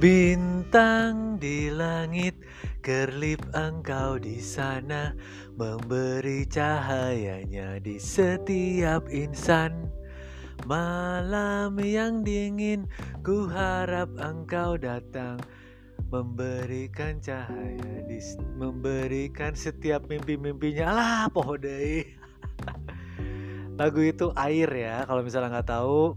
Bintang di langit, kerlip engkau di sana, memberi cahayanya di setiap insan. Malam yang dingin, ku harap engkau datang, memberikan cahaya, di, memberikan setiap mimpi-mimpinya. Alah, pohodai. Lagu itu air ya, kalau misalnya nggak tahu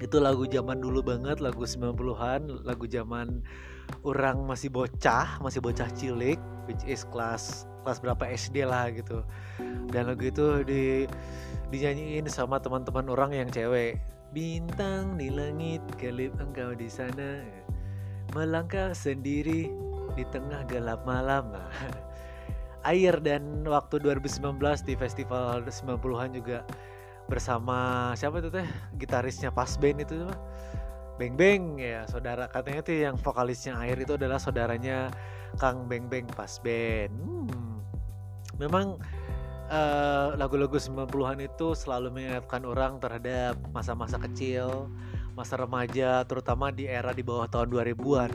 itu lagu zaman dulu banget lagu 90-an lagu zaman orang masih bocah masih bocah cilik which is kelas kelas berapa SD lah gitu. Dan lagu itu di dinyanyiin sama teman-teman orang yang cewek. Bintang di langit kelip engkau di sana. Melangkah sendiri di tengah gelap malam. Nah, air dan waktu 2019 di festival 90-an juga bersama siapa itu teh? Gitarisnya pas band itu Beng Beng ya saudara. Katanya tuh yang vokalisnya Air itu adalah saudaranya Kang Beng Beng pas band. Hmm. memang uh, lagu-lagu 90-an itu selalu mengingatkan orang terhadap masa-masa kecil masa remaja terutama di era di bawah tahun 2000-an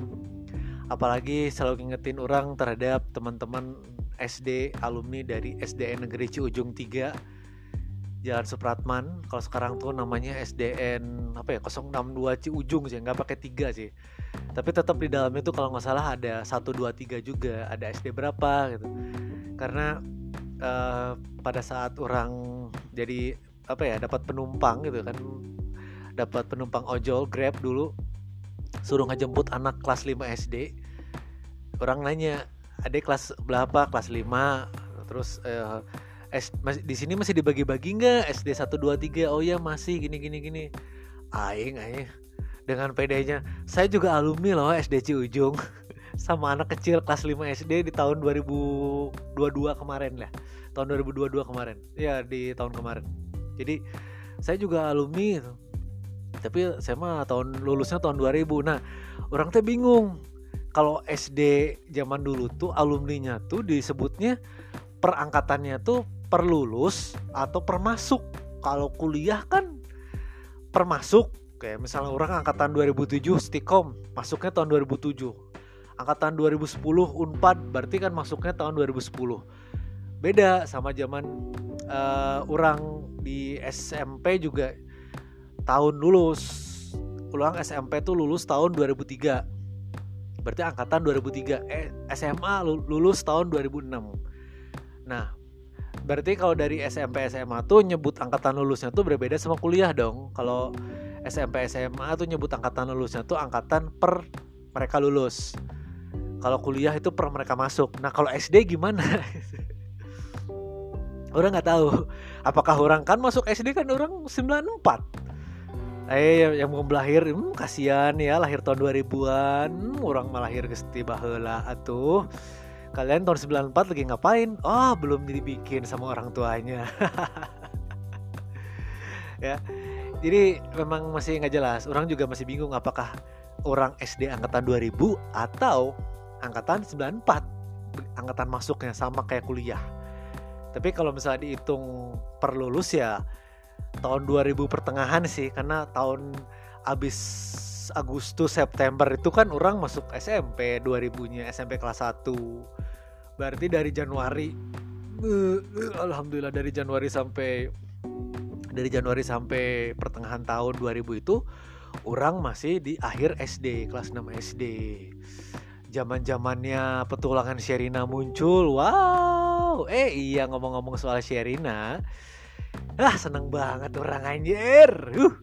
apalagi selalu ngingetin orang terhadap teman-teman SD alumni dari SDN Negeri Ciujung 3 Jalan Supratman. Kalau sekarang tuh namanya SDN apa ya 062 Ciujung sih, nggak pakai tiga sih. Tapi tetap di dalamnya tuh kalau nggak salah ada 1 2 3 juga, ada SD berapa gitu. Karena uh, pada saat orang jadi apa ya dapat penumpang gitu kan dapat penumpang ojol Grab dulu suruh ngejemput anak kelas 5 SD orang nanya adik kelas berapa kelas 5 terus uh, S, di sini masih dibagi-bagi nggak? SD 1 2 3 oh ya masih. Gini gini gini. Aing aing. Dengan pedenya. Saya juga alumni loh SD Ciujung. Sama anak kecil kelas 5 SD di tahun 2022 kemarin lah. Tahun 2022 kemarin. Ya di tahun kemarin. Jadi saya juga alumni tapi saya mah tahun lulusnya tahun 2000 nah orang teh bingung. Kalau SD zaman dulu tuh alumninya tuh disebutnya perangkatannya tuh per lulus atau per masuk. Kalau kuliah kan per masuk. Kayak misalnya orang angkatan 2007 Stikom masuknya tahun 2007 angkatan 2010 Unpad berarti kan masuknya tahun 2010 beda sama zaman uh, orang di SMP juga tahun lulus. Ulang SMP tuh lulus tahun 2003 berarti angkatan 2003 eh, SMA lulus tahun 2006 nah berarti kalau dari SMP SMA tuh nyebut angkatan lulusnya tuh berbeda sama kuliah dong. Kalau SMP SMA tuh nyebut angkatan lulusnya tuh angkatan per mereka lulus. Kalau kuliah itu per mereka masuk. Nah kalau SD gimana? Orang nggak tahu. Apakah orang kan masuk SD kan orang 94 Eh yang mau lahir hmm, kasihan ya lahir tahun 2000-an hmm, orang malah lahir bahela atuh kalian tahun 94 lagi ngapain? Oh, belum dibikin sama orang tuanya. ya. Jadi memang masih nggak jelas. Orang juga masih bingung apakah orang SD angkatan 2000 atau angkatan 94 angkatan masuknya sama kayak kuliah. Tapi kalau misalnya dihitung per lulus ya tahun 2000 pertengahan sih karena tahun abis Agustus September itu kan orang masuk SMP 2000-nya SMP kelas 1 berarti dari Januari uh, uh, alhamdulillah dari Januari sampai dari Januari sampai pertengahan tahun 2000 itu orang masih di akhir SD kelas 6 SD zaman zamannya petualangan Sherina muncul wow! Eh iya ngomong-ngomong soal Sherina. Ah seneng banget orang anjir. Uh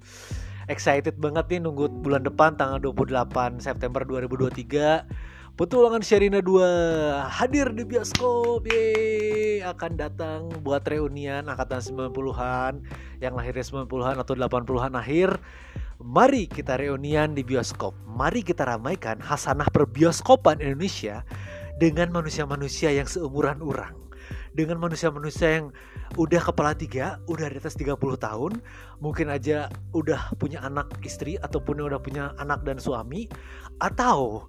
excited banget nih nunggu bulan depan tanggal 28 September 2023 Petualangan Sherina 2 hadir di bioskop Yeay, akan datang buat reunian angkatan 90-an yang lahirnya 90-an atau 80-an akhir. Mari kita reunian di bioskop. Mari kita ramaikan hasanah perbioskopan Indonesia Dengan manusia-manusia yang seumuran orang Dengan manusia-manusia yang udah kepala tiga, udah di atas 30 tahun Mungkin aja udah punya anak istri Ataupun udah punya anak dan suami Atau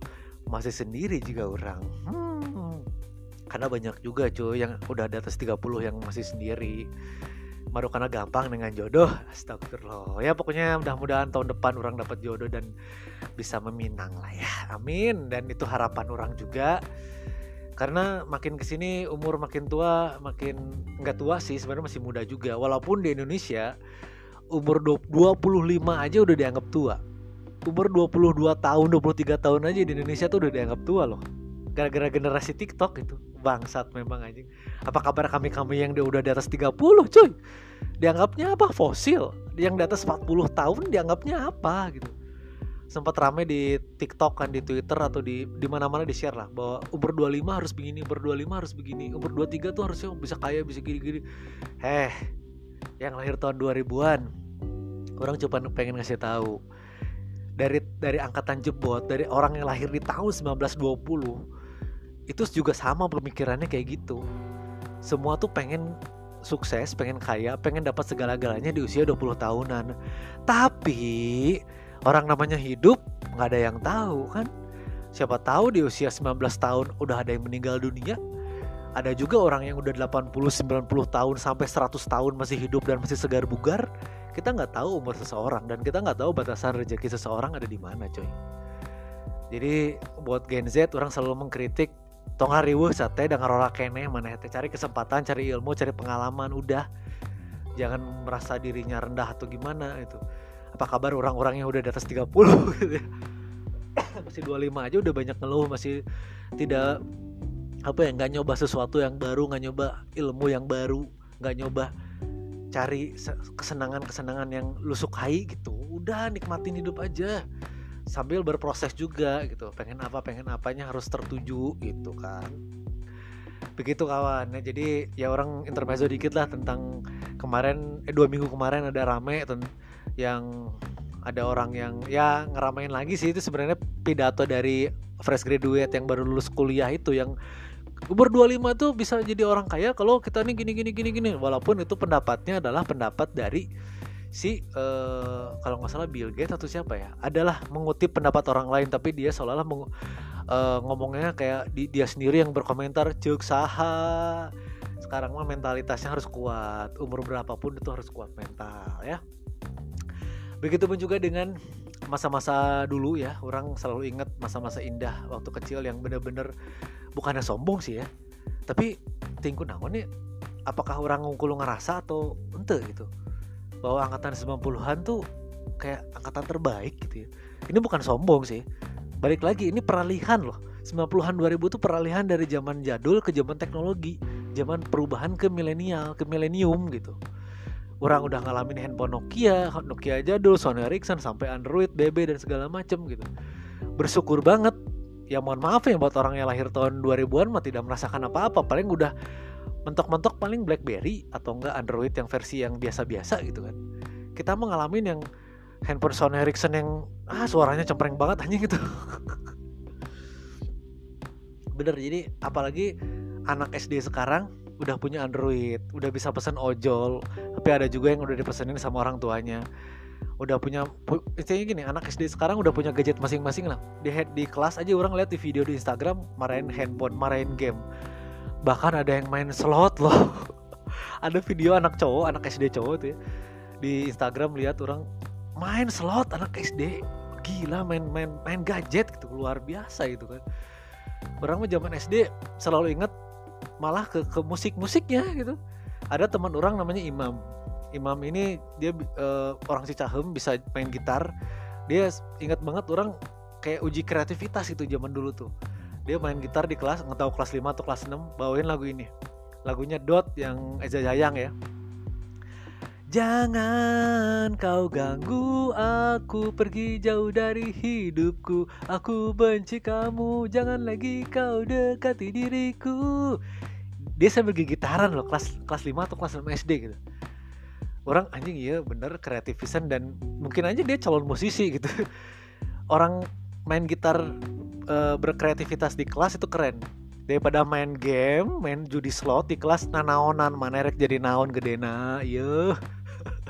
masih sendiri juga orang. Hmm, karena banyak juga cuy yang udah di atas 30 yang masih sendiri. Baru karena gampang dengan jodoh astagfirullah. Ya pokoknya mudah-mudahan tahun depan orang dapat jodoh dan bisa meminang lah ya. Amin. Dan itu harapan orang juga karena makin ke sini umur makin tua makin nggak tua sih sebenarnya masih muda juga. Walaupun di Indonesia umur 25 aja udah dianggap tua. Umur 22 tahun 23 tahun aja di Indonesia tuh udah dianggap tua loh. Gara-gara generasi TikTok itu. Bangsat memang anjing. Apa kabar kami kami yang udah di atas 30 cuy? Dianggapnya apa? Fosil. Yang di atas 40 tahun dianggapnya apa gitu sempat rame di TikTok kan di Twitter atau di di mana-mana di share lah bahwa umur 25 harus begini, umur 25 harus begini, umur 23 tuh harusnya bisa kaya, bisa gini-gini. Heh, yang lahir tahun 2000-an. Orang cuma pengen ngasih tahu. Dari dari angkatan jebot, dari orang yang lahir di tahun 1920 itu juga sama pemikirannya kayak gitu. Semua tuh pengen sukses, pengen kaya, pengen dapat segala-galanya di usia 20 tahunan. Tapi orang namanya hidup nggak ada yang tahu kan? Siapa tahu di usia 19 tahun udah ada yang meninggal dunia. Ada juga orang yang udah 80 90 tahun sampai 100 tahun masih hidup dan masih segar bugar. Kita nggak tahu umur seseorang dan kita nggak tahu batasan rezeki seseorang ada di mana coy. Jadi buat Gen Z orang selalu mengkritik tong hariwuh sate dengan rora kene mana teh cari kesempatan cari ilmu cari pengalaman udah. Jangan merasa dirinya rendah atau gimana itu apa kabar orang-orang yang udah di atas 30 gitu ya masih 25 aja udah banyak ngeluh masih tidak apa ya nggak nyoba sesuatu yang baru nggak nyoba ilmu yang baru nggak nyoba cari kesenangan-kesenangan yang lu sukai gitu. Udah nikmatin hidup aja. Sambil berproses juga gitu. Pengen apa pengen apanya harus tertuju gitu kan. Begitu kawan. Ya jadi ya orang intermezzo dikit lah tentang kemarin eh dua minggu kemarin ada rame yang ada orang yang ya ngeramain lagi sih. Itu sebenarnya pidato dari fresh graduate yang baru lulus kuliah itu yang umur 25 tuh bisa jadi orang kaya kalau kita nih gini gini gini gini. Walaupun itu pendapatnya adalah pendapat dari si uh, kalau nggak salah Bill Gates atau siapa ya adalah mengutip pendapat orang lain tapi dia seolah-olah uh, ngomongnya kayak di, dia sendiri yang berkomentar cek saha. Sekarang mah mentalitasnya harus kuat umur berapapun itu harus kuat mental ya Begitupun juga dengan masa-masa dulu ya, orang selalu ingat masa-masa indah waktu kecil yang bener-bener bukannya sombong sih ya, tapi tingku naon nih, apakah orang ngungkul ngerasa atau ente? gitu, bahwa angkatan 90-an tuh kayak angkatan terbaik gitu ya. Ini bukan sombong sih, balik lagi ini peralihan loh. 90-an 2000 tuh peralihan dari zaman jadul ke zaman teknologi, zaman perubahan ke milenial, ke milenium gitu orang udah ngalamin handphone Nokia, Nokia jadul, Sony Ericsson sampai Android, BB dan segala macem gitu. Bersyukur banget. Ya mohon maaf ya buat orang yang lahir tahun 2000-an mah tidak merasakan apa-apa, paling udah mentok-mentok paling BlackBerry atau enggak Android yang versi yang biasa-biasa gitu kan. Kita mengalami yang handphone Sony Ericsson yang ah suaranya cempreng banget hanya gitu. Bener jadi apalagi anak SD sekarang udah punya Android, udah bisa pesan ojol, tapi ada juga yang udah dipesenin sama orang tuanya. Udah punya istilahnya gini, anak SD sekarang udah punya gadget masing-masing lah. Di head di kelas aja orang lihat di video di Instagram marahin handphone, marahin game. Bahkan ada yang main slot loh. ada video anak cowok, anak SD cowok tuh ya. Di Instagram lihat orang main slot anak SD. Gila main main main gadget gitu luar biasa itu kan. Orang mah zaman SD selalu inget malah ke ke musik musiknya gitu ada teman orang namanya Imam. Imam ini dia uh, orang Cicahem bisa main gitar. Dia ingat banget orang kayak uji kreativitas itu zaman dulu tuh. Dia main gitar di kelas nggak tahu kelas 5 atau kelas 6 bawain lagu ini. Lagunya Dot yang Eza Jayang ya. Jangan kau ganggu aku pergi jauh dari hidupku. Aku benci kamu jangan lagi kau dekati diriku Dia sambil gigitaran loh kelas kelas 5 atau kelas 6 SD gitu. Orang anjing iya bener kreativisan dan mungkin aja dia calon musisi gitu. Orang main gitar e, berkreativitas di kelas itu keren. Daripada main game, main judi slot di kelas nanaonan mana jadi naon gedena, iya.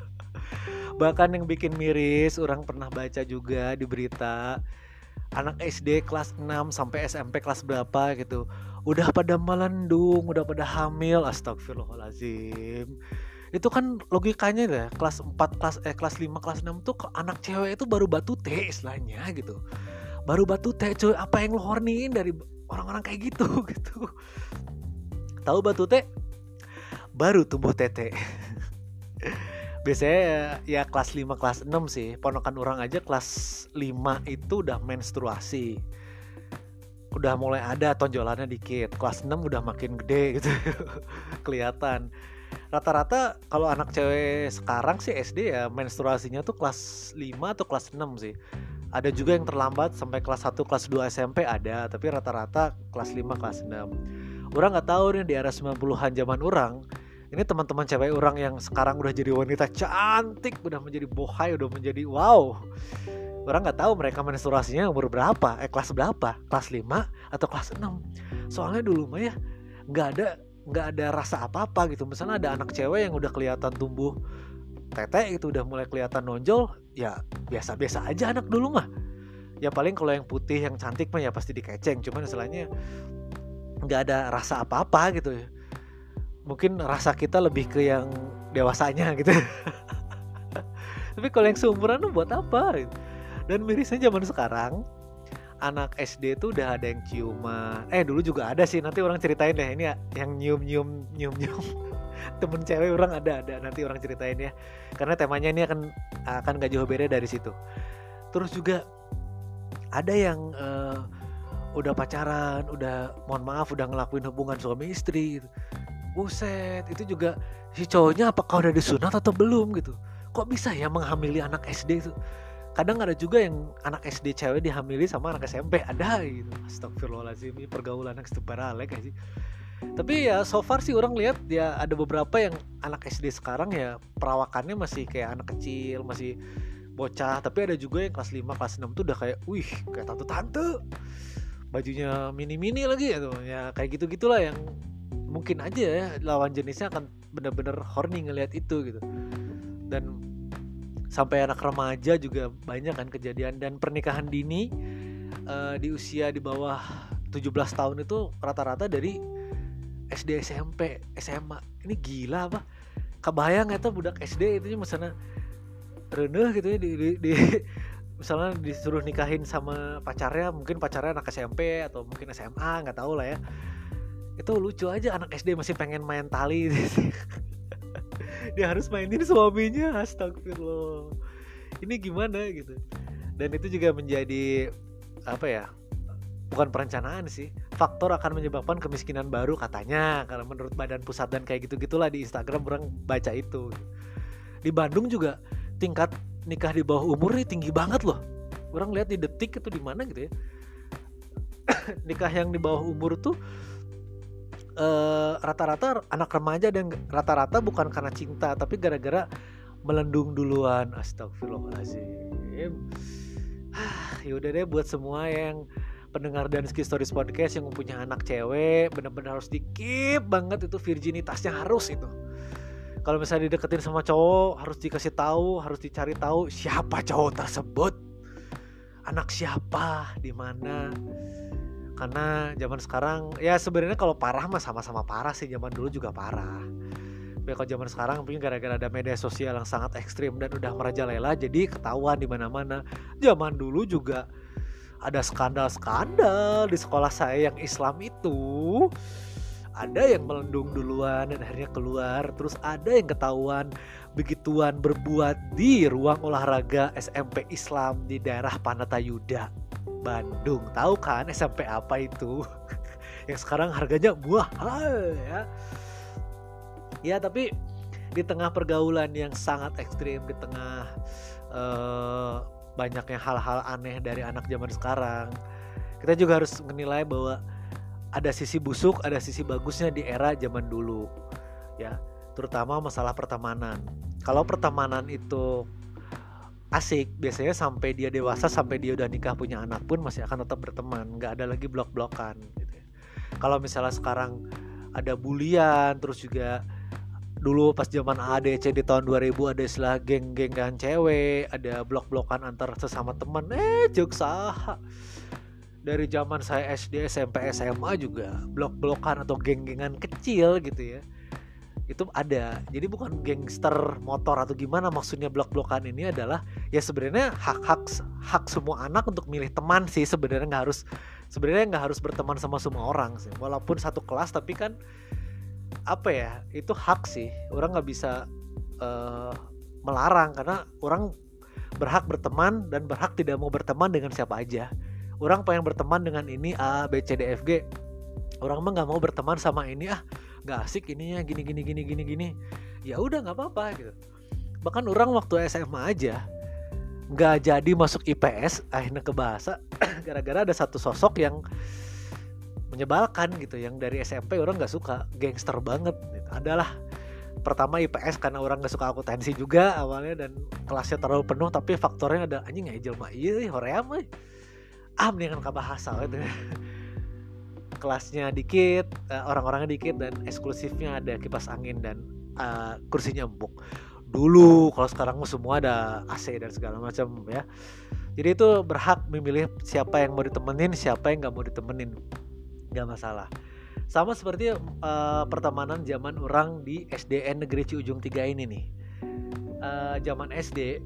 Bahkan yang bikin miris orang pernah baca juga di berita anak SD kelas 6 sampai SMP kelas berapa gitu udah pada melendung udah pada hamil astagfirullahalazim itu kan logikanya ya kelas 4 kelas eh kelas 5 kelas 6 tuh anak cewek itu baru batu teh istilahnya gitu. Baru batu teh cuy apa yang lo horniin dari orang-orang kayak gitu gitu. Tahu batu teh baru tumbuh tete biasanya ya kelas 5 kelas 6 sih ponokan orang aja kelas 5 itu udah menstruasi udah mulai ada tonjolannya dikit. Kelas 6 udah makin gede gitu. Kelihatan. Rata-rata kalau anak cewek sekarang sih SD ya menstruasinya tuh kelas 5 atau kelas 6 sih. Ada juga yang terlambat sampai kelas 1 kelas 2 SMP ada tapi rata-rata kelas 5 kelas 6 orang nggak tahu nih di era 90-an zaman orang ini teman-teman cewek orang yang sekarang udah jadi wanita cantik udah menjadi bohai udah menjadi wow orang nggak tahu mereka menstruasinya umur berapa eh kelas berapa kelas 5 atau kelas 6 soalnya dulu mah ya nggak ada nggak ada rasa apa-apa gitu. Misalnya ada anak cewek yang udah kelihatan tumbuh tete itu udah mulai kelihatan nonjol ya biasa-biasa aja anak dulu mah. Ya paling kalau yang putih yang cantik mah ya pasti dikeceng. Cuman istilahnya nggak ada rasa apa-apa gitu. Mungkin rasa kita lebih ke yang dewasanya gitu. Tapi kalau yang seumuran buat apa gitu. Dan mirisnya zaman sekarang. Anak SD tuh udah ada yang ciuman eh dulu juga ada sih. Nanti orang ceritain deh. Ini ya yang nyium nyium nyium nyium temen cewek orang ada ada. Nanti orang ceritain ya. Karena temanya ini akan akan gak jauh beda dari situ. Terus juga ada yang uh, udah pacaran udah mohon maaf udah ngelakuin hubungan suami istri. Gitu. buset itu juga si cowoknya apakah udah disunat atau belum? gitu. Kok bisa ya menghamili anak SD itu kadang ada juga yang anak SD cewek dihamili sama anak SMP ada gitu. Astagfirullahaladzim ini pergaulan yang sebaralek sih? Tapi ya so far sih orang lihat ya ada beberapa yang anak SD sekarang ya perawakannya masih kayak anak kecil masih bocah. Tapi ada juga yang kelas 5 kelas 6 tuh udah kayak wih kayak tante-tante. Bajunya mini-mini lagi ya tuh ya kayak gitu gitulah yang mungkin aja ya lawan jenisnya akan bener-bener horny ngelihat itu gitu. Dan sampai anak remaja juga banyak kan kejadian. Dan pernikahan dini uh, di usia di bawah 17 tahun itu rata-rata dari SD SMP SMA ini gila apa? Kebayang itu budak SD itu misalnya rendah gitu ya di, di, di misalnya disuruh nikahin sama pacarnya mungkin pacarnya anak SMP atau mungkin SMA nggak tahu lah ya. Itu lucu aja anak SD masih pengen main tali dia harus mainin suaminya. Astagfirullah. Ini gimana gitu. Dan itu juga menjadi apa ya bukan perencanaan sih. Faktor akan menyebabkan kemiskinan baru katanya. Karena menurut badan pusat dan kayak gitu gitulah di Instagram orang baca itu. Di Bandung juga tingkat nikah di bawah umur nih tinggi banget loh. Orang lihat di detik itu di mana gitu ya. Nikah yang di bawah umur tuh eh, rata-rata anak remaja dan rata-rata bukan karena cinta tapi gara-gara melendung duluan. Astagfirullahaladzim. Ah, yaudah deh buat semua yang pendengar dan Ski Stories Podcast yang mempunyai anak cewek bener-bener harus dikip banget itu virginitasnya harus itu. Kalau misalnya dideketin sama cowok harus dikasih tahu harus dicari tahu siapa cowok tersebut. Anak siapa di mana karena zaman sekarang ya sebenarnya kalau parah mah sama-sama parah sih zaman dulu juga parah. Tapi kalau zaman sekarang mungkin gara-gara ada media sosial yang sangat ekstrim dan udah merajalela jadi ketahuan di mana-mana. Zaman dulu juga ada skandal-skandal di sekolah saya yang Islam itu. Ada yang melendung duluan dan akhirnya keluar terus ada yang ketahuan begituan berbuat di ruang olahraga SMP Islam di daerah Panatayuda Bandung. Tahu kan SMP apa itu? Yang sekarang harganya mahal ya. Ya tapi di tengah pergaulan yang sangat ekstrim di tengah uh, banyaknya hal-hal aneh dari anak zaman sekarang kita juga harus menilai bahwa ada sisi busuk ada sisi bagusnya di era zaman dulu ya. Terutama masalah pertemanan. Kalau pertemanan itu asik. Biasanya sampai dia dewasa sampai dia udah nikah punya anak pun masih akan tetap berteman. Nggak ada lagi blok-blokan gitu ya. kalau misalnya sekarang ada bulian terus juga dulu pas zaman ADC di tahun 2000 ada istilah geng-gengan cewek ada blok-blokan antar sesama teman. Eh jok sah dari zaman saya SD SMP SMA juga blok-blokan atau geng-gengan kecil gitu ya itu ada. Jadi bukan gangster motor atau gimana maksudnya blok-blokan ini adalah ya sebenarnya hak hak hak semua anak untuk milih teman sih sebenarnya nggak harus sebenarnya nggak harus berteman sama semua orang sih. Walaupun satu kelas tapi kan apa ya itu hak sih. Orang nggak bisa uh, melarang karena orang berhak berteman dan berhak tidak mau berteman dengan siapa aja. Orang pengen berteman dengan ini A B C D F G. Orang mah nggak mau berteman sama ini ah nggak asik ininya gini gini gini gini gini. Ya udah nggak apa-apa gitu. Bahkan orang waktu SMA aja nggak jadi masuk IPS akhirnya ke bahasa gara-gara ada satu sosok yang menyebalkan gitu. Yang dari SMP orang nggak suka gangster banget gitu. adalah pertama IPS karena orang nggak suka akuntansi juga awalnya dan kelasnya terlalu penuh tapi faktornya ada anjing nggak jelma iya hoream ah mendingan ke bahasa gitu kelasnya dikit uh, orang-orangnya dikit dan eksklusifnya ada kipas angin dan uh, kursinya empuk dulu kalau sekarang semua ada AC dan segala macam ya. Jadi itu berhak memilih siapa yang mau ditemenin siapa yang nggak mau ditemenin. Nggak masalah. Sama seperti uh, pertemanan zaman orang di SDN Negeri Ciujung 3 ini nih. Uh, zaman SD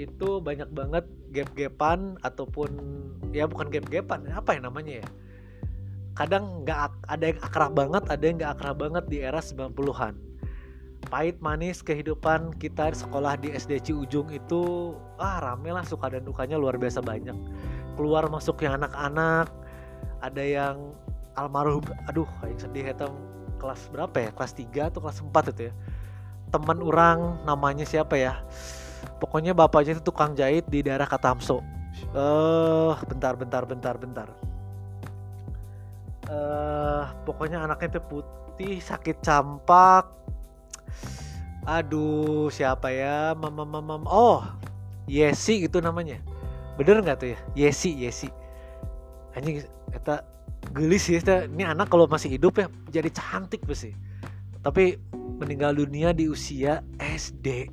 itu banyak banget gap-gapan ataupun ya bukan gap-gapan apa ya namanya ya kadang nggak ada yang akrab banget ada yang nggak akrab banget di era 90-an pahit manis kehidupan kita sekolah di SD Ciujung itu ah rame lah suka dan dukanya luar biasa banyak. Keluar masuk yang anak-anak ada yang almarhum aduh yang sedih itu kelas berapa ya? Kelas 3 atau kelas 4 itu ya? Teman orang namanya siapa ya? Pokoknya bapaknya itu tukang jahit di daerah Katamso. Eh uh, bentar bentar bentar bentar uh, pokoknya anaknya itu putih sakit campak. Aduh siapa ya? Mama mama oh Yesi itu namanya. Bener nggak tuh ya? Yesi Yesi. Anjing kita gelis ya ini anak kalau masih hidup ya jadi cantik pasti. Tapi meninggal dunia di usia SD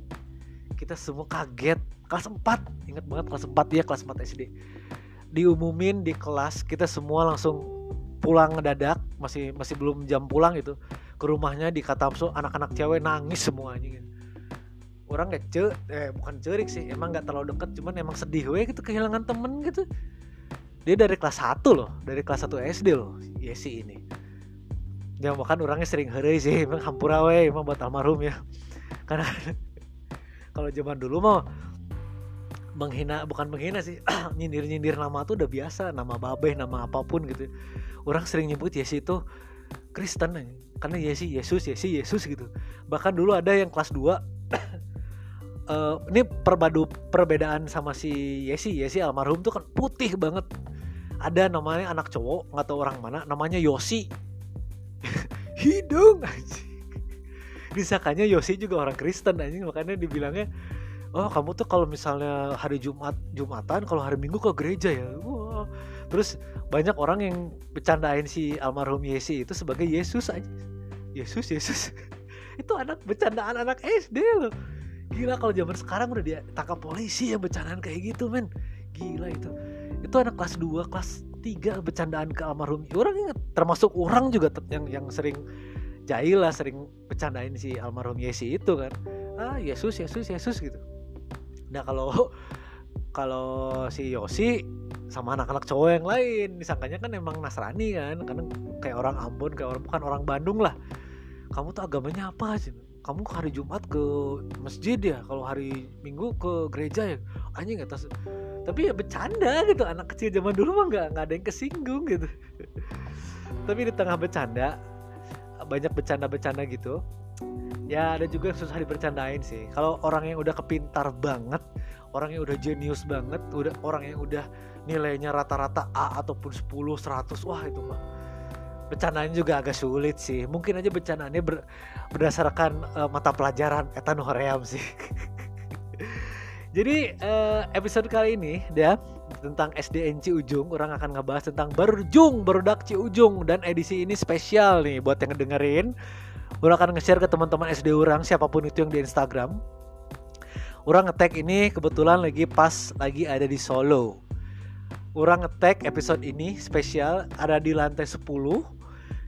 kita semua kaget. Kelas 4 ingat banget kelas 4 ya kelas 4 SD diumumin di kelas kita semua langsung pulang ngedadak masih masih belum jam pulang itu ke rumahnya di Katamso anak-anak cewek nangis semuanya gitu. orang nggak ce eh bukan cerik sih emang nggak terlalu deket cuman emang sedih we gitu kehilangan temen gitu. Dia dari kelas 1 loh dari kelas 1 SD loh Yesi ini. Yang bahkan orangnya sering hari sih emang hampura we emang buat almarhum ya. Karena kalau zaman dulu mah menghina bukan menghina sih nyindir nyindir nama tuh udah biasa nama babe nama apa pun gitu. Orang sering nyebut Yesus itu Kristen karena Yesus Yesus Yesus Yesus gitu. Bahkan dulu ada yang kelas 2 uh, eh, ini perbadu perbedaan sama si Yesi Yesi almarhum tuh kan putih banget. Ada namanya anak cowok nggak tahu orang mana namanya Yosi. Hidung disakanya Yosi juga orang Kristen aja makanya dibilangnya oh kamu tuh kalau misalnya hari Jumat Jumatan kalau hari Minggu ke gereja ya? Wah. Terus banyak orang yang bercandain si almarhum Yesi itu sebagai Yesus aja. Yesus Yesus. Itu anak bercandaan anak SD loh. Gila kalau zaman sekarang udah dia tangkap polisi yang bercandaan kayak gitu men. Gila itu. Itu anak kelas 2 kelas 3 bercandaan ke almarhum. Orang ingat termasuk orang juga yang yang sering jahil lah sering bercandain si almarhum Yesi itu kan. Ah Yesus Yesus Yesus gitu nah kalau kalau si Yosi sama anak-anak cowok yang lain disangkanya kan emang Nasrani kan karena kayak orang Ambon kayak orang bukan orang Bandung lah. Kamu tuh agamanya apa sih? Kamu hari Jumat ke masjid ya? Kalau hari Minggu ke gereja ya? Anjing tahu tapi ya bercanda gitu anak kecil zaman dulu mah nggak nggak ada yang kesinggung gitu. Tapi di tengah bercanda banyak bercanda-bercanda gitu ya ada juga yang susah dipercandain sih. Kalau orang yang udah kepintar banget orang yang udah jenius banget udah orang yang udah nilainya rata-rata A ataupun 10 100 wah itu mah bercandaan juga agak sulit sih. Mungkin aja bercandaannya ber, berdasarkan uh, mata pelajaran etan hoream sih. Jadi uh, episode kali ini ya tentang SDN Ujung orang akan ngebahas tentang berjung berudak Ujung dan edisi ini spesial nih buat yang ngedengerin Orang akan nge-share ke teman-teman SD orang siapa pun itu yang di Instagram. Orang ngetek ini kebetulan lagi pas lagi ada di Solo. Orang ngetek episode ini spesial ada di lantai 10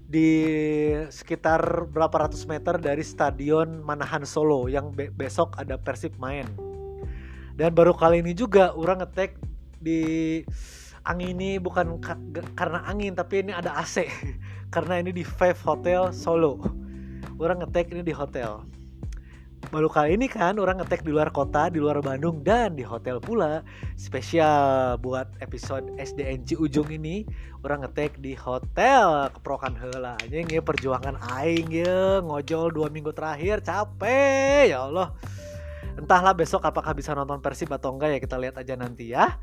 di sekitar berapa ratus meter dari stadion Manahan Solo yang be besok ada Persib main. Dan baru kali ini juga orang ngetek di angin ini bukan ka karena angin tapi ini ada AC karena ini di Five Hotel Solo. Orang ngetek ini di hotel baru kali ini kan orang ngetek di luar kota, di luar Bandung dan di hotel pula. Spesial buat episode SDNC ujung ini, orang ngetek di hotel keprokan hela. Anjing ya perjuangan aing ya, ngojol dua minggu terakhir capek ya Allah. Entahlah besok apakah bisa nonton Persib atau enggak ya kita lihat aja nanti ya.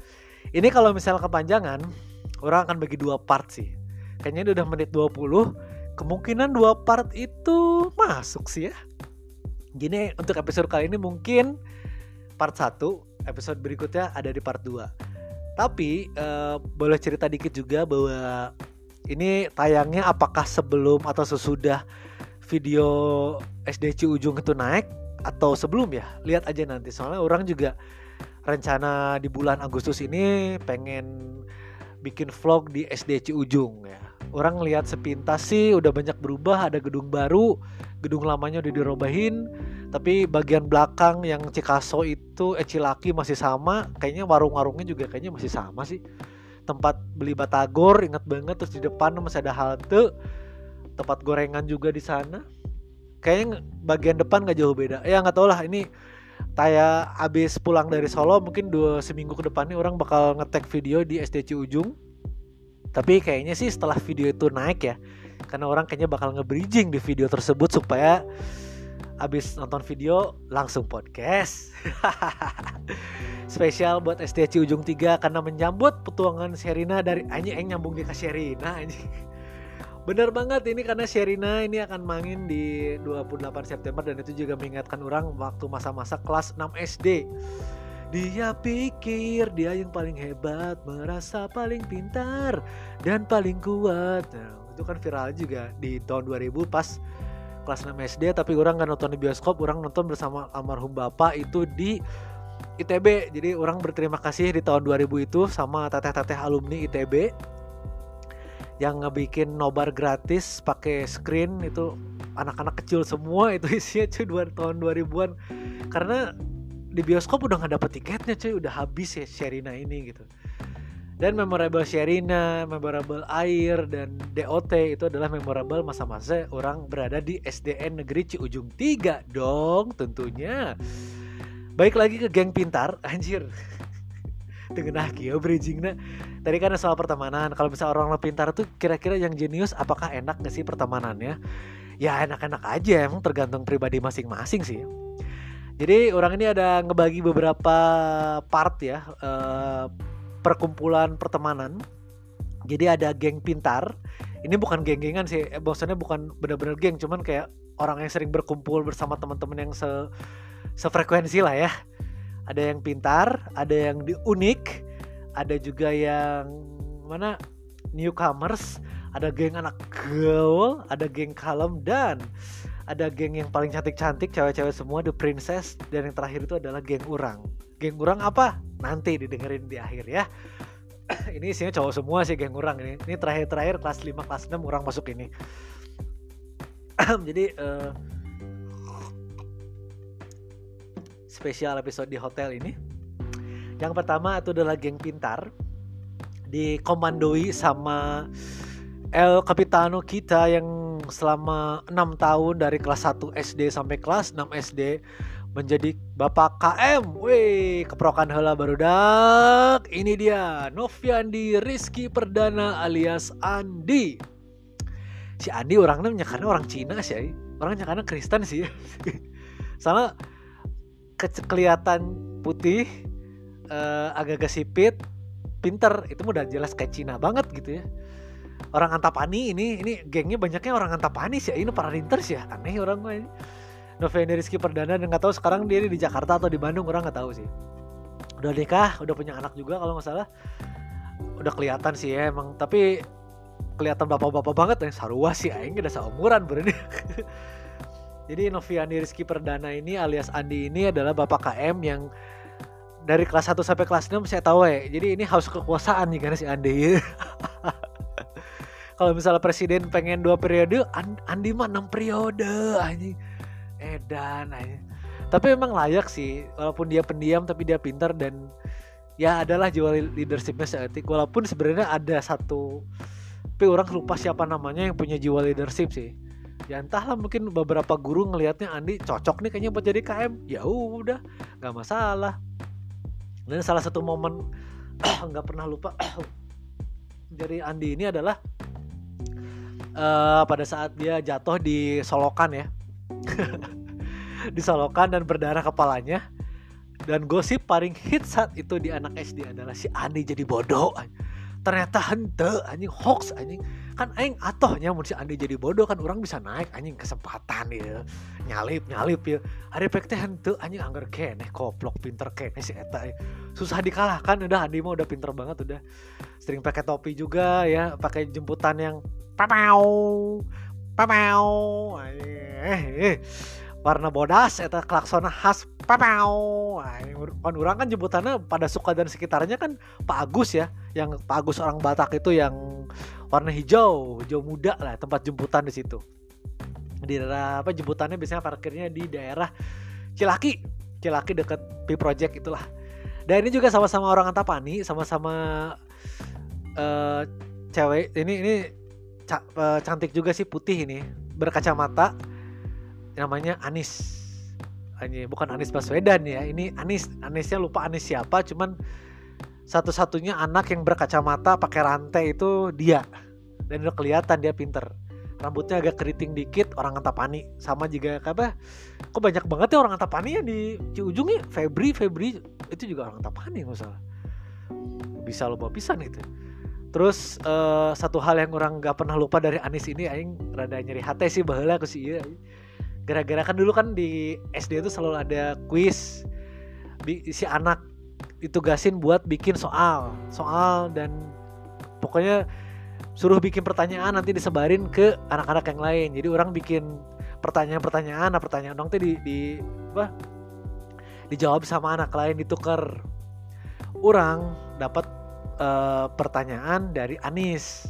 Ini kalau misalnya kepanjangan, orang akan bagi dua part sih. Kayaknya udah menit 20, kemungkinan dua part itu masuk sih ya Gini untuk episode kali ini mungkin part 1, episode berikutnya ada di part 2. Tapi uh, boleh cerita dikit juga bahwa ini tayangnya apakah sebelum atau sesudah video SDC ujung itu naik atau sebelum ya? Lihat aja nanti soalnya orang juga rencana di bulan Agustus ini pengen bikin vlog di SDC ujung ya. Orang lihat sepintas sih udah banyak berubah, ada gedung baru, gedung lamanya udah dirobahin tapi bagian belakang yang Cikaso itu eh Cilaki masih sama kayaknya warung-warungnya juga kayaknya masih sama sih. Tempat beli batagor inget banget terus di depan masih ada halte tempat gorengan juga di sana. Kayaknya bagian depan gak jauh beda. Ya nggak tau lah ini Taya abis pulang dari Solo mungkin dua seminggu ke depan nih orang bakal ngetek video di SDC Ujung tapi kayaknya sih setelah video itu naik ya karena orang kayaknya bakal nge-bridging di video tersebut supaya abis nonton video langsung podcast spesial buat STC ujung 3 karena menyambut petualangan Sherina dari anjing yang nyambung di ke Sherina anjing Bener banget ini karena Sherina ini akan main di 28 September dan itu juga mengingatkan orang waktu masa-masa kelas 6 SD. Dia pikir dia yang paling hebat, merasa paling pintar dan paling kuat. Nah, itu kan viral juga di tahun 2000 pas kelas 6 SD tapi orang nggak nonton di bioskop orang nonton bersama almarhum bapak itu di ITB jadi orang berterima kasih di tahun 2000 itu sama teteh-teteh alumni ITB yang ngebikin nobar gratis pakai screen itu anak-anak kecil semua itu isinya cuy dua tahun 2000-an karena di bioskop udah nggak dapet tiketnya cuy udah habis ya Sherina ini gitu dan memorable Sherina, memorable Air dan DOT itu adalah memorable masa-masa orang berada di SDN Negeri Ciujung 3 dong tentunya. Baik lagi ke geng pintar, anjir. Tengenah kio bridgingnya. Tadi kan soal pertemanan. Kalau misalnya orang lebih pintar tuh kira-kira yang jenius apakah enak gak sih pertemanannya? Ya enak-enak aja, emang tergantung pribadi masing-masing sih. Jadi orang ini ada ngebagi beberapa part ya. Uh, perkumpulan pertemanan. Jadi ada geng pintar. Ini bukan geng-gengan sih, eh, bosannya bukan benar-benar geng, cuman kayak orang yang sering berkumpul bersama teman-teman yang se sefrekuensi lah ya. Ada yang pintar, ada yang di unik, ada juga yang mana newcomers, ada geng anak gaul, ada geng kalem dan ada geng yang paling cantik-cantik cewek-cewek semua The Princess dan yang terakhir itu adalah geng urang. Geng urang apa? nanti didengerin di akhir ya. Ini isinya cowok semua sih geng orang ini. Ini terakhir-terakhir kelas 5 kelas 6 orang masuk ini. Jadi uh, spesial episode di hotel ini. Yang pertama itu adalah geng pintar. Dikomandoi sama El Capitano kita yang selama 6 tahun dari kelas 1 SD sampai kelas 6 SD menjadi Bapak KM. Wih, keprokan hela dak. Ini dia Noviandi Rizky Perdana alias Andi. Si Andi orangnya nyakana orang Cina sih, eh. orang nyakana Kristen sih. Sama ke kelihatan putih, uh, agak-agak sipit, pinter, itu udah jelas kayak Cina banget gitu ya. Orang Antapani ini, ini gengnya banyaknya orang Antapani sih, ini para rinters ya, aneh orang ini. Noviani Rizky Perdana dan nggak tahu sekarang dia di Jakarta atau di Bandung orang nggak tahu sih. Udah nikah udah punya anak juga kalau nggak salah. Udah kelihatan sih ya emang tapi kelihatan bapak-bapak banget. Ya sarua sih aing udah seumuran berarti jadi Noviani Rizky Perdana ini alias Andi ini adalah bapak KM yang dari kelas 1 sampai kelas 6 saya tahu ya. Jadi ini haus kekuasaan nih karena si Andi kalau misalnya presiden pengen dua periode Andi mah enam periode anjing. Edan anjing. Tapi memang layak sih walaupun dia pendiam tapi dia pintar dan ya adalah jiwa leadershipnya seetik. Walaupun sebenarnya ada satu tapi orang lupa siapa namanya yang punya jiwa leadership sih. Ya entahlah mungkin beberapa guru ngelihatnya Andi cocok nih kayaknya buat jadi KM ya udah nggak masalah. Dan salah satu momen nggak pernah lupa dari Andi ini adalah uh, pada saat dia jatuh di solokan ya. Di solokan dan berdarah kepalanya. Dan gosip paling hit saat itu di anak SD adalah si Andi jadi bodoh ternyata hente anjing hoax anjing. Kan aing atohnya si Andi jadi bodoh kan orang bisa naik anjing kesempatan ya. Nyalip nyalip ya. Pek teh hente anjing anggar keneh koplok pinter keneh si eta ya. susah dikalahkan udah Andi mah udah pinter banget udah. Sering pakai topi juga ya pakai jemputan yang papau papau eh, eh warna bodas eta klakson khas papau. Kan orang kan jemputannya pada suka dan sekitarnya kan Pak Agus ya yang Pak Agus orang Batak itu yang warna hijau hijau muda lah tempat jemputan di situ. Di daerah apa jemputannya biasanya parkirnya di daerah Cilaki Cilaki deket P Project itulah. Dan ini juga sama-sama orang Antapani sama-sama uh, cewek ini ini ca uh, cantik juga sih putih ini berkacamata namanya Anis. Bukan Anis Baswedan ya ini Anis Anisnya lupa Anis siapa cuman satu-satunya anak yang berkacamata pakai rantai itu dia. Dan udah kelihatan dia pinter. Rambutnya agak keriting dikit orang Antapani. Sama juga apa? Kok banyak banget ya orang Antapani ya di ujungnya Febri Febri itu juga orang Antapani nggak salah. Bisa lupa pisan itu. Terus uh, satu hal yang orang nggak pernah lupa dari Anis ini aing rada nyeri hati sih bahula aku sih iya gara-gara kan dulu kan di SD itu selalu ada kuis. Si anak ditugasin buat bikin soal soal dan pokoknya suruh bikin pertanyaan nanti disebarin ke anak-anak yang lain. Jadi orang bikin pertanyaan-pertanyaan nah pertanyaan dong tuh di, di apa dijawab sama anak lain ditukar orang dapat uh, pertanyaan dari Anis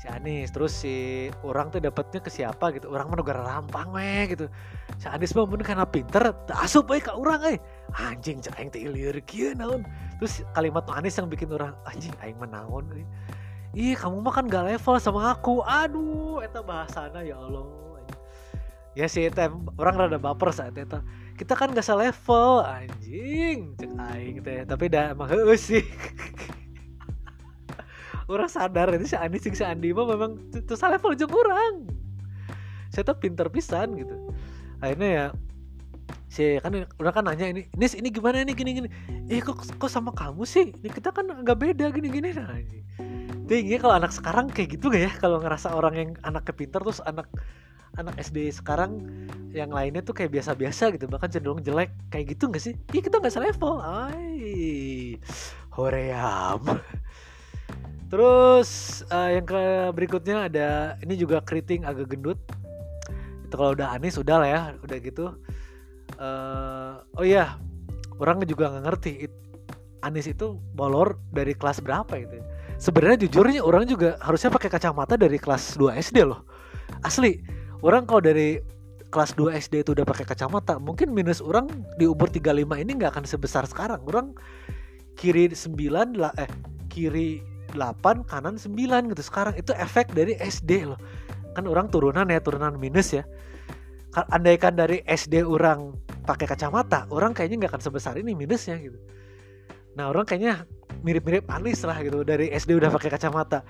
si Anis terus si orang tuh dapatnya ke siapa gitu? Orang mah negara rampang weh gitu. Si Anis mah mun karena pinter asup we ka orang eh. Anjing cek aing teh kieu naon? Terus kalimat Anis yang bikin orang anjing aing mah naon ih kamu mah kan gak level sama aku. Aduh eta bahasana ya Allah. Ya sih eta orang rada baper saat eta. Kita kan gak selevel. Anjing cek aing teh. Tapi dah emang heus sih orang sadar itu si Andi sing si Andi mah memang itu salah level jeung orang. Saya tuh pinter pisan gitu. Akhirnya ya si kan udah kan nanya ini Nis ini gimana ini gini gini. Eh kok kok sama kamu sih? Ini kita kan agak beda gini gini nah tinggi kalau anak sekarang kayak gitu gak ya? Kalau ngerasa orang yang anaknya pinter terus anak anak SD sekarang yang lainnya tuh kayak biasa-biasa gitu bahkan cenderung jelek kayak gitu gak sih? Iya kita nggak selevel. Ay hoream Terus uh, yang ke berikutnya ada ini juga keriting agak gendut. Itu kalau udah Anis udah lah ya, udah gitu. Uh, oh iya, orang juga nggak ngerti it, Anis itu bolor dari kelas berapa itu. Sebenarnya jujurnya orang juga harusnya pakai kacamata dari kelas 2 SD loh. Asli, orang kalau dari kelas 2 SD itu udah pakai kacamata, mungkin minus orang di umur 35 ini nggak akan sebesar sekarang. Orang kiri 9 lah eh kiri 8 kanan 9 gitu. Sekarang itu efek dari SD loh. Kan orang turunan ya turunan minus ya. Andaikan dari SD orang pakai kacamata orang kayaknya nggak akan sebesar ini minusnya gitu. Nah orang kayaknya mirip-mirip Anis lah gitu dari SD udah pakai kacamata.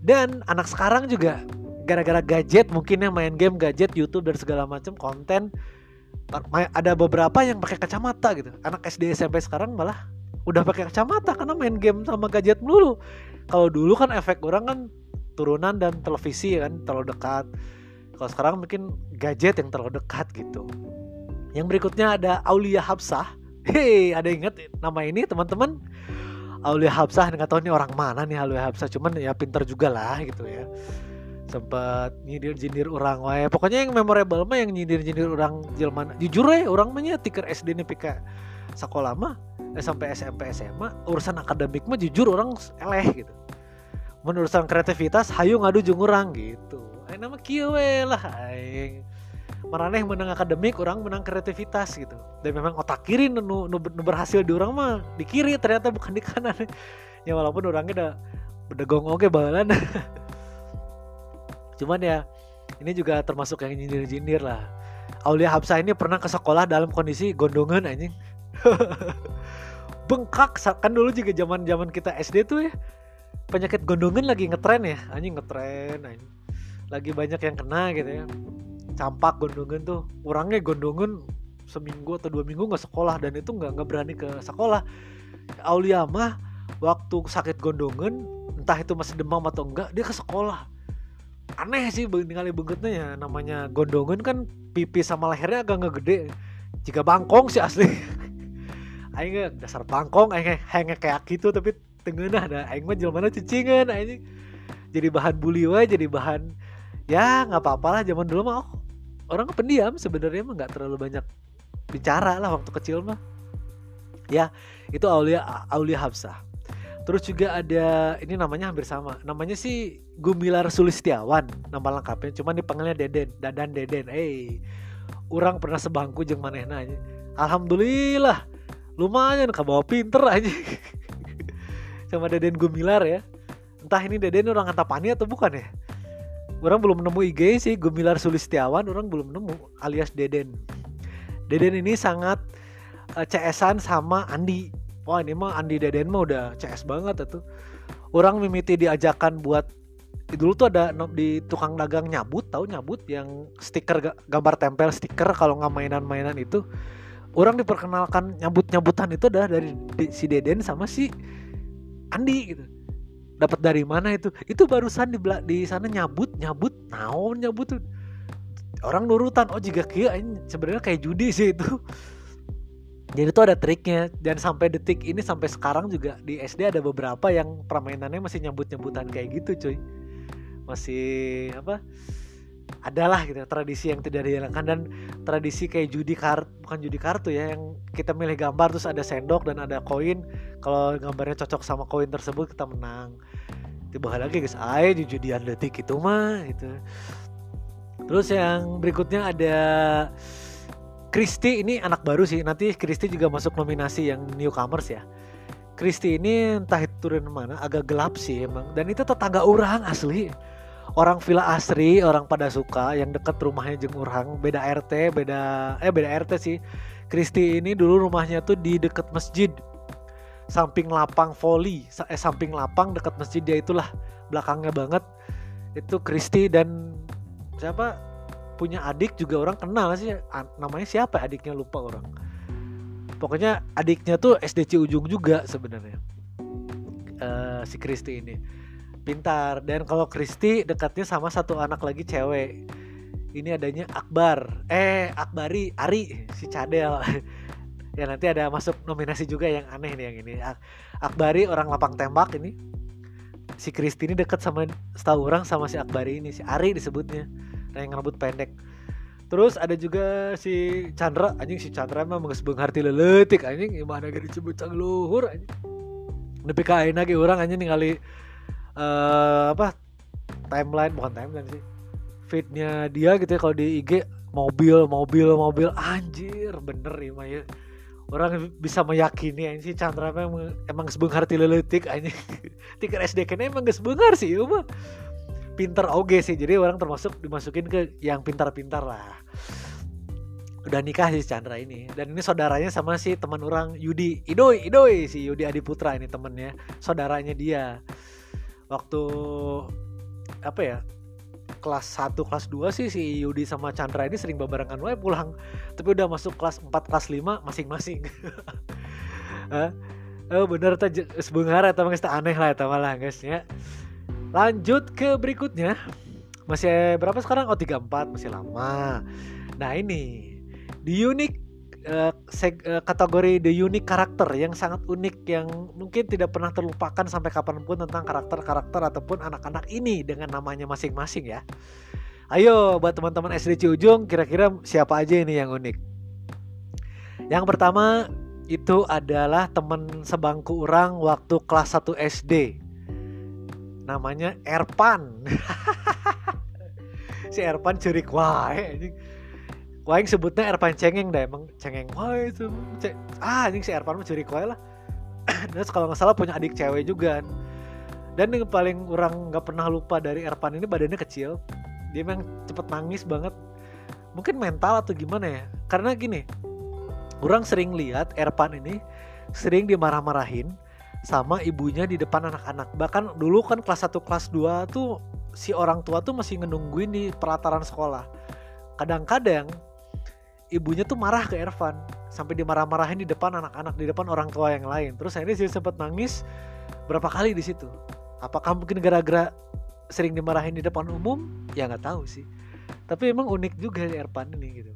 Dan anak sekarang juga gara-gara gadget mungkin yang main game gadget YouTube dan segala macam konten ada beberapa yang pakai kacamata gitu. Anak SD SMP sekarang malah udah pakai kacamata karena main game sama gadget melulu kalau dulu kan efek orang kan turunan dan televisi kan terlalu dekat. Kalau sekarang mungkin gadget yang terlalu dekat gitu. Yang berikutnya ada Aulia Habsah. Hei ada inget nama ini teman-teman? Aulia Habsah nggak tahu ini orang mana nih Aulia Habsah cuman ya pinter juga lah gitu ya. Sempat nyindir nyindir orang wae. Pokoknya yang memorable mah yang nyindir nyindir orang jelman jujur ya orang mah tiker SD nih pika sekolah mah eh, sampai SMP SMA urusan akademik mah jujur orang eleh gitu. Menurut kreativitas hayu ngadu jeung urang gitu. Aing nama kieu lah aing. Maraneh menang akademik orang menang kreativitas gitu. Dan memang otak kiri nu, nu, nu berhasil di orang mah di kiri ternyata bukan di kanan. Ya walaupun orangnya udah udah gong oke balan cuman ya ini juga termasuk yang nyindir-nyindir lah. Aulia Habsah ini pernah ke sekolah dalam kondisi gondongan anjing bengkak. Kan dulu juga zaman zaman kita SD tuh ya penyakit gondongan lagi ngetren ya. Anjing ngetren anjing. Lagi banyak yang kena gitu ya. Campak gondongan tuh. Orangnya gondongan seminggu atau dua minggu nggak sekolah dan itu nggak nggak berani ke sekolah. Aulia mah waktu sakit gondongan entah itu masih demam atau enggak dia ke sekolah. Aneh sih tinggal bengetnya ya. Namanya gondongan kan pipi sama lehernya agak nggak gede. Jika bangkong sih asli aing dasar bangkong aing hanya kayak gitu tapi tengah ada aing mah jelmana cicingan aing jadi bahan bully jadi bahan ya nggak apa-apa lah zaman dulu mah. Oh, orang pendiam sebenarnya mah nggak terlalu banyak bicara lah waktu kecil mah. Ya itu Aulia Aulia Habsah terus juga ada ini namanya hampir sama. Namanya sih Gumilar Sulistiawan nama lengkapnya. Cuman dipanggilnya Deden Dadan Deden. Eh hey, orang pernah sebangku jeng manehna. Alhamdulillah lumayan kabawa pinter aja. Sama Deden Gumilar ya. Entah ini Deden orang antapani atau bukan ya? Orang belum nemu IG sih Gumilar Sulistiawan orang belum nemu alias Deden. Deden ini sangat uh, CS-an sama Andi. Wah ini mah Andi Deden mah udah CS banget tuh. Orang mimiti diajakan buat dulu tuh ada di tukang dagang nyabut tahu nyabut yang stiker gambar tempel stiker kalau nggak mainan-mainan itu orang diperkenalkan nyabut-nyabutan itu adalah dari si Deden sama si Andi gitu. Dapat dari mana itu? Itu barusan di di sana nyabut nyabut naon nyabut tuh. Orang nurutan oh jika kia sebenarnya kayak judi sih itu. Jadi itu ada triknya dan sampai detik ini sampai sekarang juga di SD ada beberapa yang permainannya masih nyambut nyambutan kayak gitu cuy. Masih apa adalah gitu tradisi yang tidak dihilangkan dan tradisi kayak judi kartu bukan judi kartu ya yang kita milih gambar terus ada sendok dan ada koin. Kalau gambarnya cocok sama koin tersebut kita menang. Tiba lagi guys. Ayo di judi atletik itu mah itu terus yang berikutnya ada Kristi ini anak baru sih. Nanti Kristi juga masuk nominasi yang newcomers ya. Kristi ini entah itu turun mana agak gelap sih emang. Dan itu tetangga orang asli orang Villa Asri orang pada suka yang deket rumahnya jeng orang beda RT beda eh beda RT sih. Kristi ini dulu rumahnya tuh di deket masjid. Samping lapang volley eh samping lapang deket masjid dia itulah belakangnya banget. Itu Kristi dan siapa? Punya adik juga orang kenal sih. Namanya siapa adiknya? Lupa orang. Pokoknya adiknya tuh SDC ujung juga sebenarnya. Uh, si Kristi ini pintar. Dan kalau Kristi dekatnya sama satu anak lagi cewek. Ini adanya Akbar. Eh Akbari Ari si Cadel. Ya nanti ada masuk nominasi juga yang aneh nih yang ini. Akbari orang lapang tembak ini. Si Kristi ini dekat sama setahu orang sama si Akbari ini. Si Ari disebutnya. Nah yang rambut pendek. Terus ada juga si Chandra. Anjing si Chandra mah menges harti leletik anjing. Gimana gak disebut cang luhur anjing. Nepi kain lagi orang anjing ningali uh, apa? Timeline bukan timeline sih. Fitnya dia gitu ya kalau di IG mobil mobil mobil. Anjir bener ya ya orang bisa meyakini ini si Chandra emang emang sebengar tileletik aja. Tiga SD kene emang gak sebengar sih ya mah. Pinter oge sih jadi orang termasuk dimasukin ke yang pintar-pintar lah. Udah nikah si Chandra ini. Dan ini saudaranya sama si teman orang Yudi. Idoi Idoi si Yudi Adiputra ini temennya saudaranya dia waktu apa ya kelas 1 kelas 2 sih si Yudi sama Chandra ini sering babarengan wae pulang. Tapi udah masuk kelas 4 kelas 5 masing-masing. Oh bener tuh sebengar atau guys aneh lah atau malah guys ya. Lanjut ke berikutnya. Masih berapa sekarang? Oh 34 masih lama. Nah ini. Di unik uh, kategori the unique karakter yang sangat unik yang mungkin tidak pernah terlupakan sampai kapan pun tentang karakter-karakter ataupun anak-anak ini dengan namanya masing-masing ya. Ayo buat teman-teman SD Ciujung kira-kira siapa aja ini yang unik? Yang pertama itu adalah teman sebangku orang waktu kelas 1 SD. namanya Erpan si Erpan curi wae anjing Waing sebutnya Erpan cengeng dah emang cengeng. Wae itu ah anjing si Erpan mah curi wae lah. Terus kalau nggak salah punya adik cewek juga dan yang paling orang nggak pernah lupa dari Erpan ini badannya kecil. Dia memang cepet nangis banget. Mungkin mental atau gimana ya? Karena gini orang sering lihat Erpan ini sering dimarah-marahin sama ibunya di depan anak-anak. Bahkan dulu kan kelas 1 kelas 2 tuh si orang tua tuh masih ngenungguin di pelataran sekolah. Kadang-kadang ibunya tuh marah ke Ervan sampai dimarah-marahin di depan anak-anak di depan orang tua yang lain. Terus ini sih sempat nangis berapa kali di situ. Apakah mungkin gara-gara sering dimarahin di depan umum? Ya nggak tahu sih. Tapi emang unik juga ya Ervan ini gitu.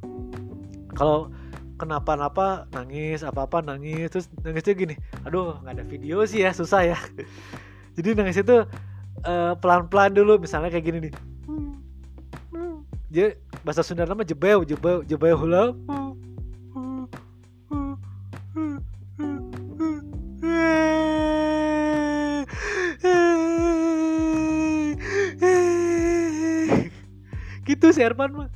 Kalau kenapa-napa nangis apa-apa nangis terus nangisnya gini aduh nggak ada video sih ya susah ya. Jadi nangis itu uh, pelan-pelan dulu misalnya kayak gini nih dia bahasa Sunda nama jebeu jebeu jebeu hula. Gitu si Erman mah.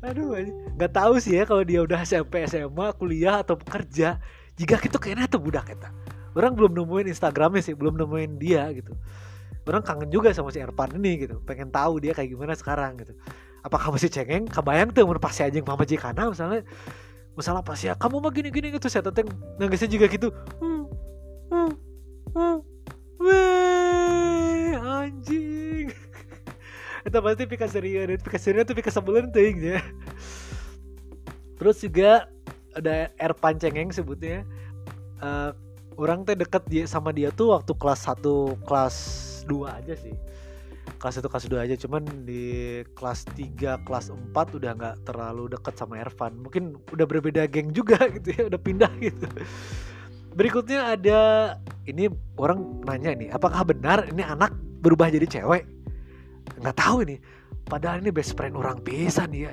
Aduh nggak tahu sih ya kalau dia udah SMP SMA kuliah atau kerja jika gitu kayaknya tuh budak kita. Orang belum nemuin Instagramnya sih belum nemuin dia gitu. Orang kangen juga sama si Erpan ini gitu. Pengen tahu dia kayak gimana sekarang gitu apakah masih cengeng? Kebayang tuh mun pasti aja mama jikana misalnya. Misalnya pas ya kamu mah gini gini gitu saya teteng nangisnya juga gitu. Hmm, hmm, hmm, weh anjing. Itu pasti pika serius dan pika serius tuh pika sebelum tuh ya. Terus juga ada air pancengeng sebutnya. Uh, orang teh deket dia sama dia tuh waktu kelas 1 kelas 2 aja sih kelas 1 kelas 2 aja. Cuman di kelas 3 kelas 4 udah nggak terlalu deket sama Ervan. Mungkin udah berbeda geng juga gitu ya udah pindah gitu. Berikutnya ada ini orang nanya nih apakah benar ini anak berubah jadi cewek? Nggak tahu ini. Padahal ini best friend orang pisan ya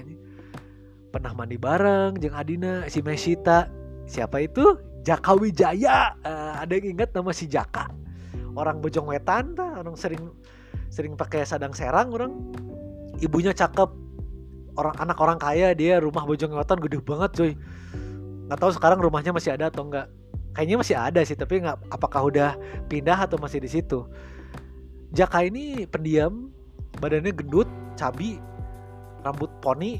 pernah mandi bareng jeng Adina si Mesita. Siapa itu? Jaka Wijaya. Uh, ada yang ingat nama si Jaka? Orang Bojong Wetan ta orang sering sering pakai sadang serang orang. Ibunya cakep. Orang anak orang kaya dia rumah Bojong Wetan gede banget coy. Nggak tahu sekarang rumahnya masih ada atau enggak kayaknya masih ada sih tapi nggak apakah udah pindah atau masih di situ? Jaka ini pendiam badannya gendut cabi rambut poni.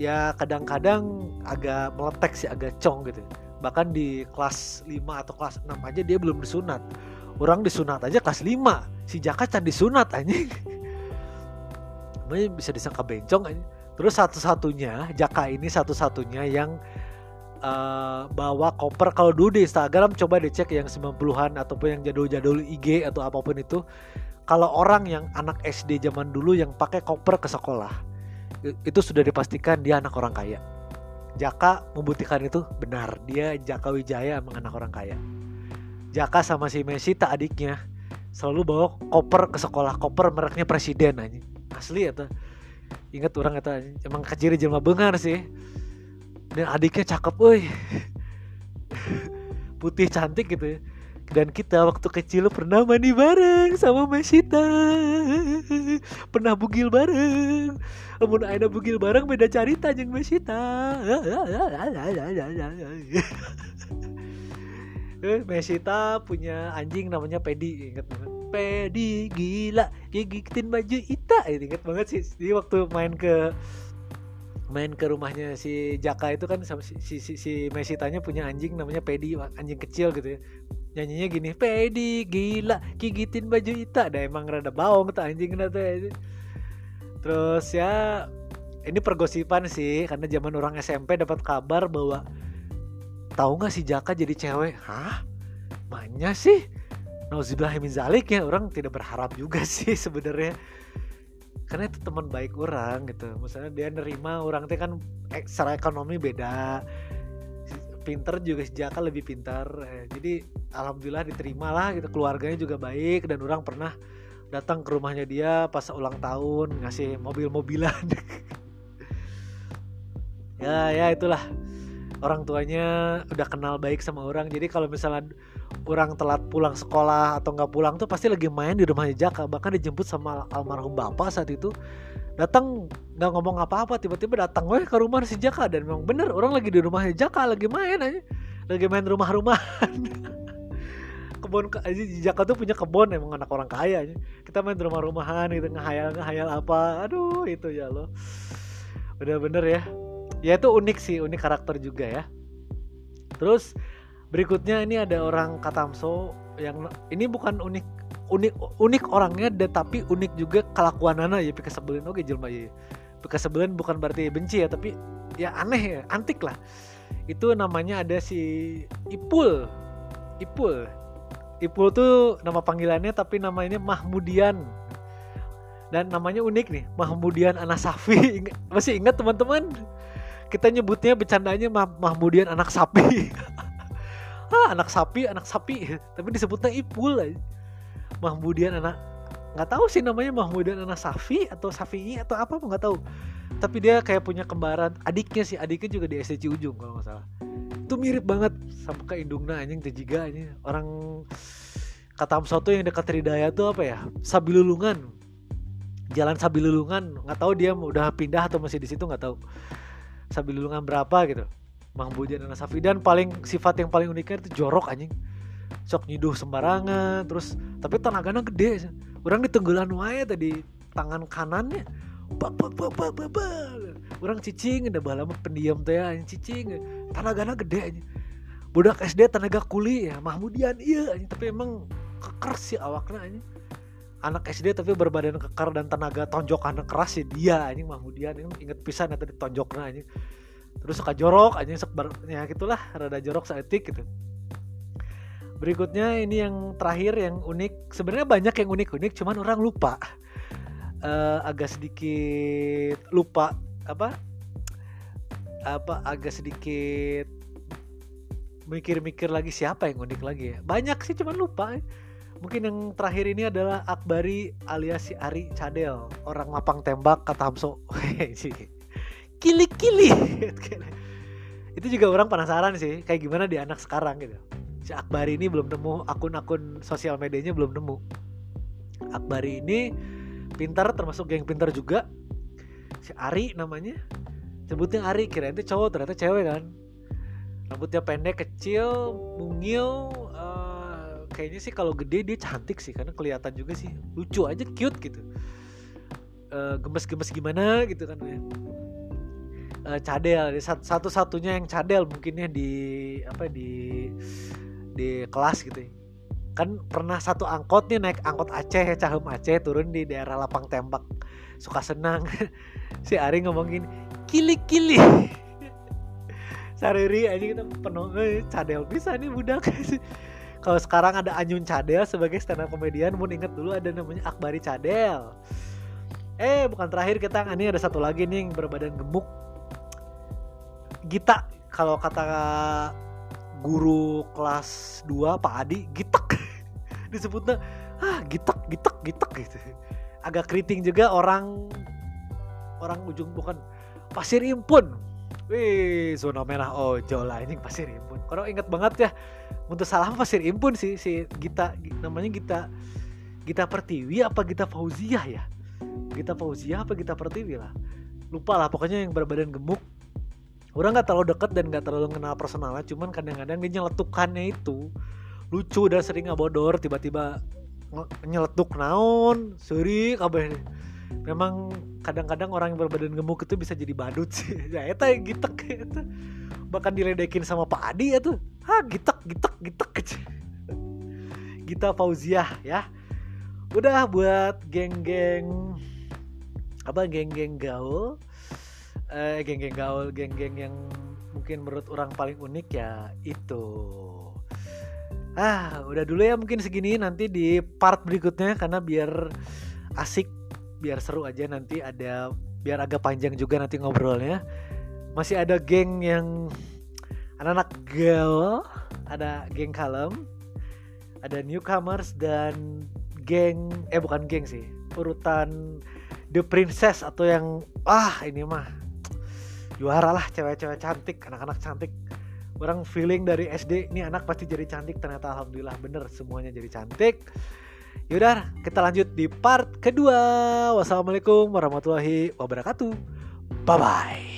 Ya kadang-kadang agak meletek sih agak cong gitu. Bahkan di kelas 5 atau kelas 6 aja dia belum disunat orang disunat aja kelas 5 si Jaka can disunat anjing bisa disangka bencong aja terus satu-satunya Jaka ini satu-satunya yang uh, bawa koper kalau dulu di Instagram coba dicek yang 90-an ataupun yang jadul-jadul IG atau apa pun itu kalau orang yang anak SD zaman dulu yang pakai koper ke sekolah itu sudah dipastikan dia anak orang kaya. Jaka membuktikan itu benar. Dia Jaka Wijaya emang anak orang kaya. Jaka sama si Messi tak adiknya selalu bawa koper ke sekolah. Koper mereknya presiden aja. Asli ya tuh. Ingat orang kata emang kecil jelma bengar sih. Dan adiknya cakep, woi. Putih cantik gitu ya dan kita waktu kecil pernah mandi bareng sama Mesita pernah bugil bareng namun ada bugil bareng beda cerita jeung Mesita Mesita punya anjing namanya Pedi inget banget. Pedi gila gigitin baju Ita. Inget banget sih di waktu main ke main ke rumahnya si Jaka itu kan sama si si, si, si Mesitanya punya anjing namanya Pedi anjing kecil gitu ya. Nyanyinya gini pedi gila gigitin baju Ita. Ada emang rada baong tuh anjing tuh. Terus ya ini pergosipan sih karena zaman orang SMP dapat kabar bahwa tahu nggak si Jaka jadi cewek? Hah? Manya sih. Nauzubillah min zalik ya orang tidak berharap juga sih sebenarnya. Karena itu teman baik orang gitu. Misalnya dia nerima orang teh kan secara ekonomi beda. Pinter juga si Jaka lebih pintar eh, jadi alhamdulillah diterima lah gitu. Keluarganya juga baik dan orang pernah datang ke rumahnya dia pas ulang tahun ngasih mobil-mobilan. Ya ya itulah orang tuanya udah kenal baik sama orang. Jadi kalau misalnya orang telat pulang sekolah atau nggak pulang tuh pasti lagi main di rumahnya Jaka. Bahkan dijemput sama almarhum bapak saat itu. Datang nggak ngomong apa-apa tiba-tiba datang weh ke rumah si Jaka. Dan memang bener orang lagi di rumahnya Jaka lagi main aja. Lagi main rumah-rumahan. Kebun Jaka tuh punya kebun emang anak orang kaya aja. kita main rumah-rumahan gitu ngehayal ngehayal apa. Aduh itu ya lo bener-bener ya ya itu unik sih unik karakter juga ya. Terus berikutnya ini ada orang Katamso yang ini bukan unik unik unik orangnya tapi unik juga kelakuan Nana ya pika sebelin oke jelma ya pika sebelin bukan berarti benci ya tapi ya aneh ya antik lah. Itu namanya ada si Ipul Ipul. Ipul tuh nama panggilannya tapi namanya Mahmudian. Dan namanya unik nih Mahmudian Anasafi. Masih ingat teman-teman kita nyebutnya bercandanya Mah Mahmudian anak sapi. Ah anak sapi anak sapi. Tapi disebutnya Ipul aja Mahmudian anak nggak tahu sih namanya Mahmudian anak Safi atau Safi atau apa nggak tahu. Tapi dia kayak punya kembaran. Adiknya sih adiknya juga di SDC Ujung kalau nggak salah. Itu mirip banget sama kayak Indungna anjing Tejiga anjing. Orang kata Soto yang dekat Ridaya tuh apa ya? Sabilulungan. Jalan Sabilulungan. Nggak tahu dia udah pindah atau masih di situ nggak tahu sabilulungan berapa gitu. Mang Bojan dan Safi dan paling sifat yang paling uniknya itu jorok anjing. Sok nyiduh sembarangan terus tapi tenaganya gede. Orang ditenggelan wae tadi tangan kanannya. Bak bak bak bak, bak. orang cicing ada balama pendiam teh anjing cicing. Tenaganya gede anjing. Budak SD tenaga kuli ya Mahmudian iya anjing. Tapi emang keker sih awaknya anjing anak SD tapi berbadan kekar dan tenaga tonjokan keras sih dia anjing Mahmudian ini inget pisan ya tadi tonjoknya anjing. Terus suka jorok anjing sekbar ya gitulah rada jorok seetik gitu. Berikutnya ini yang terakhir yang unik. Sebenarnya banyak yang unik-unik cuman orang lupa. Uh, agak sedikit lupa apa? Apa agak sedikit mikir-mikir lagi siapa yang unik lagi ya. Banyak sih cuman lupa Mungkin yang terakhir ini adalah Akbari alias si Ari Cadel, orang mapang tembak kata Hamso. Kili-kili. Itu juga orang penasaran sih, kayak gimana di anak sekarang gitu. Si Akbari ini belum nemu akun-akun sosial medianya belum nemu. Akbari ini pintar termasuk geng pintar juga. Si Ari namanya. Sebutnya Ari, kira itu cowok ternyata cewek kan. Rambutnya pendek, kecil, mungil, kayaknya sih kalau gede dia cantik sih karena kelihatan juga sih lucu aja cute gitu. Uh, gemes-gemes gimana gitu kan ya. Uh, cadel satu-satunya yang cadel mungkinnya di apa di di kelas gitu ya. kan pernah satu angkot nih naik angkot Aceh Cahum Aceh turun di daerah lapang tembak suka senang si Ari ngomongin kili kili sariri aja kita penuh eh, cadel bisa nih budak kalau sekarang ada Anyun Cadel sebagai stand up komedian mau inget dulu ada namanya Akbari Cadel. Eh bukan terakhir kita ini ada satu lagi nih yang berbadan gemuk. Gita. Kalau kata guru kelas 2 Pak Adi gitek. Disebutnya ah gitek gitek gitek gitu. Agak keriting juga orang orang ujung bukan pasir impun Wih, zona merah ojol lah ini pasir impun. Kalau inget banget ya, untuk salah pasir impun sih si Gita namanya Gita Gita Pertiwi apa Gita Fauziah ya? Gita Fauziah apa Gita Pertiwi lah. Lupa lah pokoknya yang berbadan gemuk. Orang nggak terlalu deket dan nggak terlalu kenal personalnya, cuman kadang-kadang dia nyeletukannya itu lucu dan sering ngabodor tiba-tiba nyeletuk naon, seri kabeh memang kadang-kadang orang yang berbadan gemuk itu bisa jadi badut sih. Ya itu yang gitek itu bahkan diledekin sama Pak Adi ya tuh ah gitek gitek gitek. Gita Fauziah ya. Udah buat geng-geng apa geng-geng gaul. Eh geng-geng gaul geng-geng yang mungkin menurut orang paling unik ya itu. Ah udah dulu ya mungkin segini. Nanti di part berikutnya karena biar asik biar seru aja nanti ada biar agak panjang juga nanti ngobrolnya. Masih ada geng yang anak-anak girl ada geng kalem ada newcomers dan geng eh bukan geng sih urutan the princess atau yang ah ini mah juara lah cewek-cewek cantik anak-anak cantik. Orang feeling dari SD ini anak pasti jadi cantik. Ternyata alhamdulillah bener semuanya jadi cantik yaudah kita lanjut di part kedua. Wassalamualaikum warahmatullahi wabarakatuh. Bye bye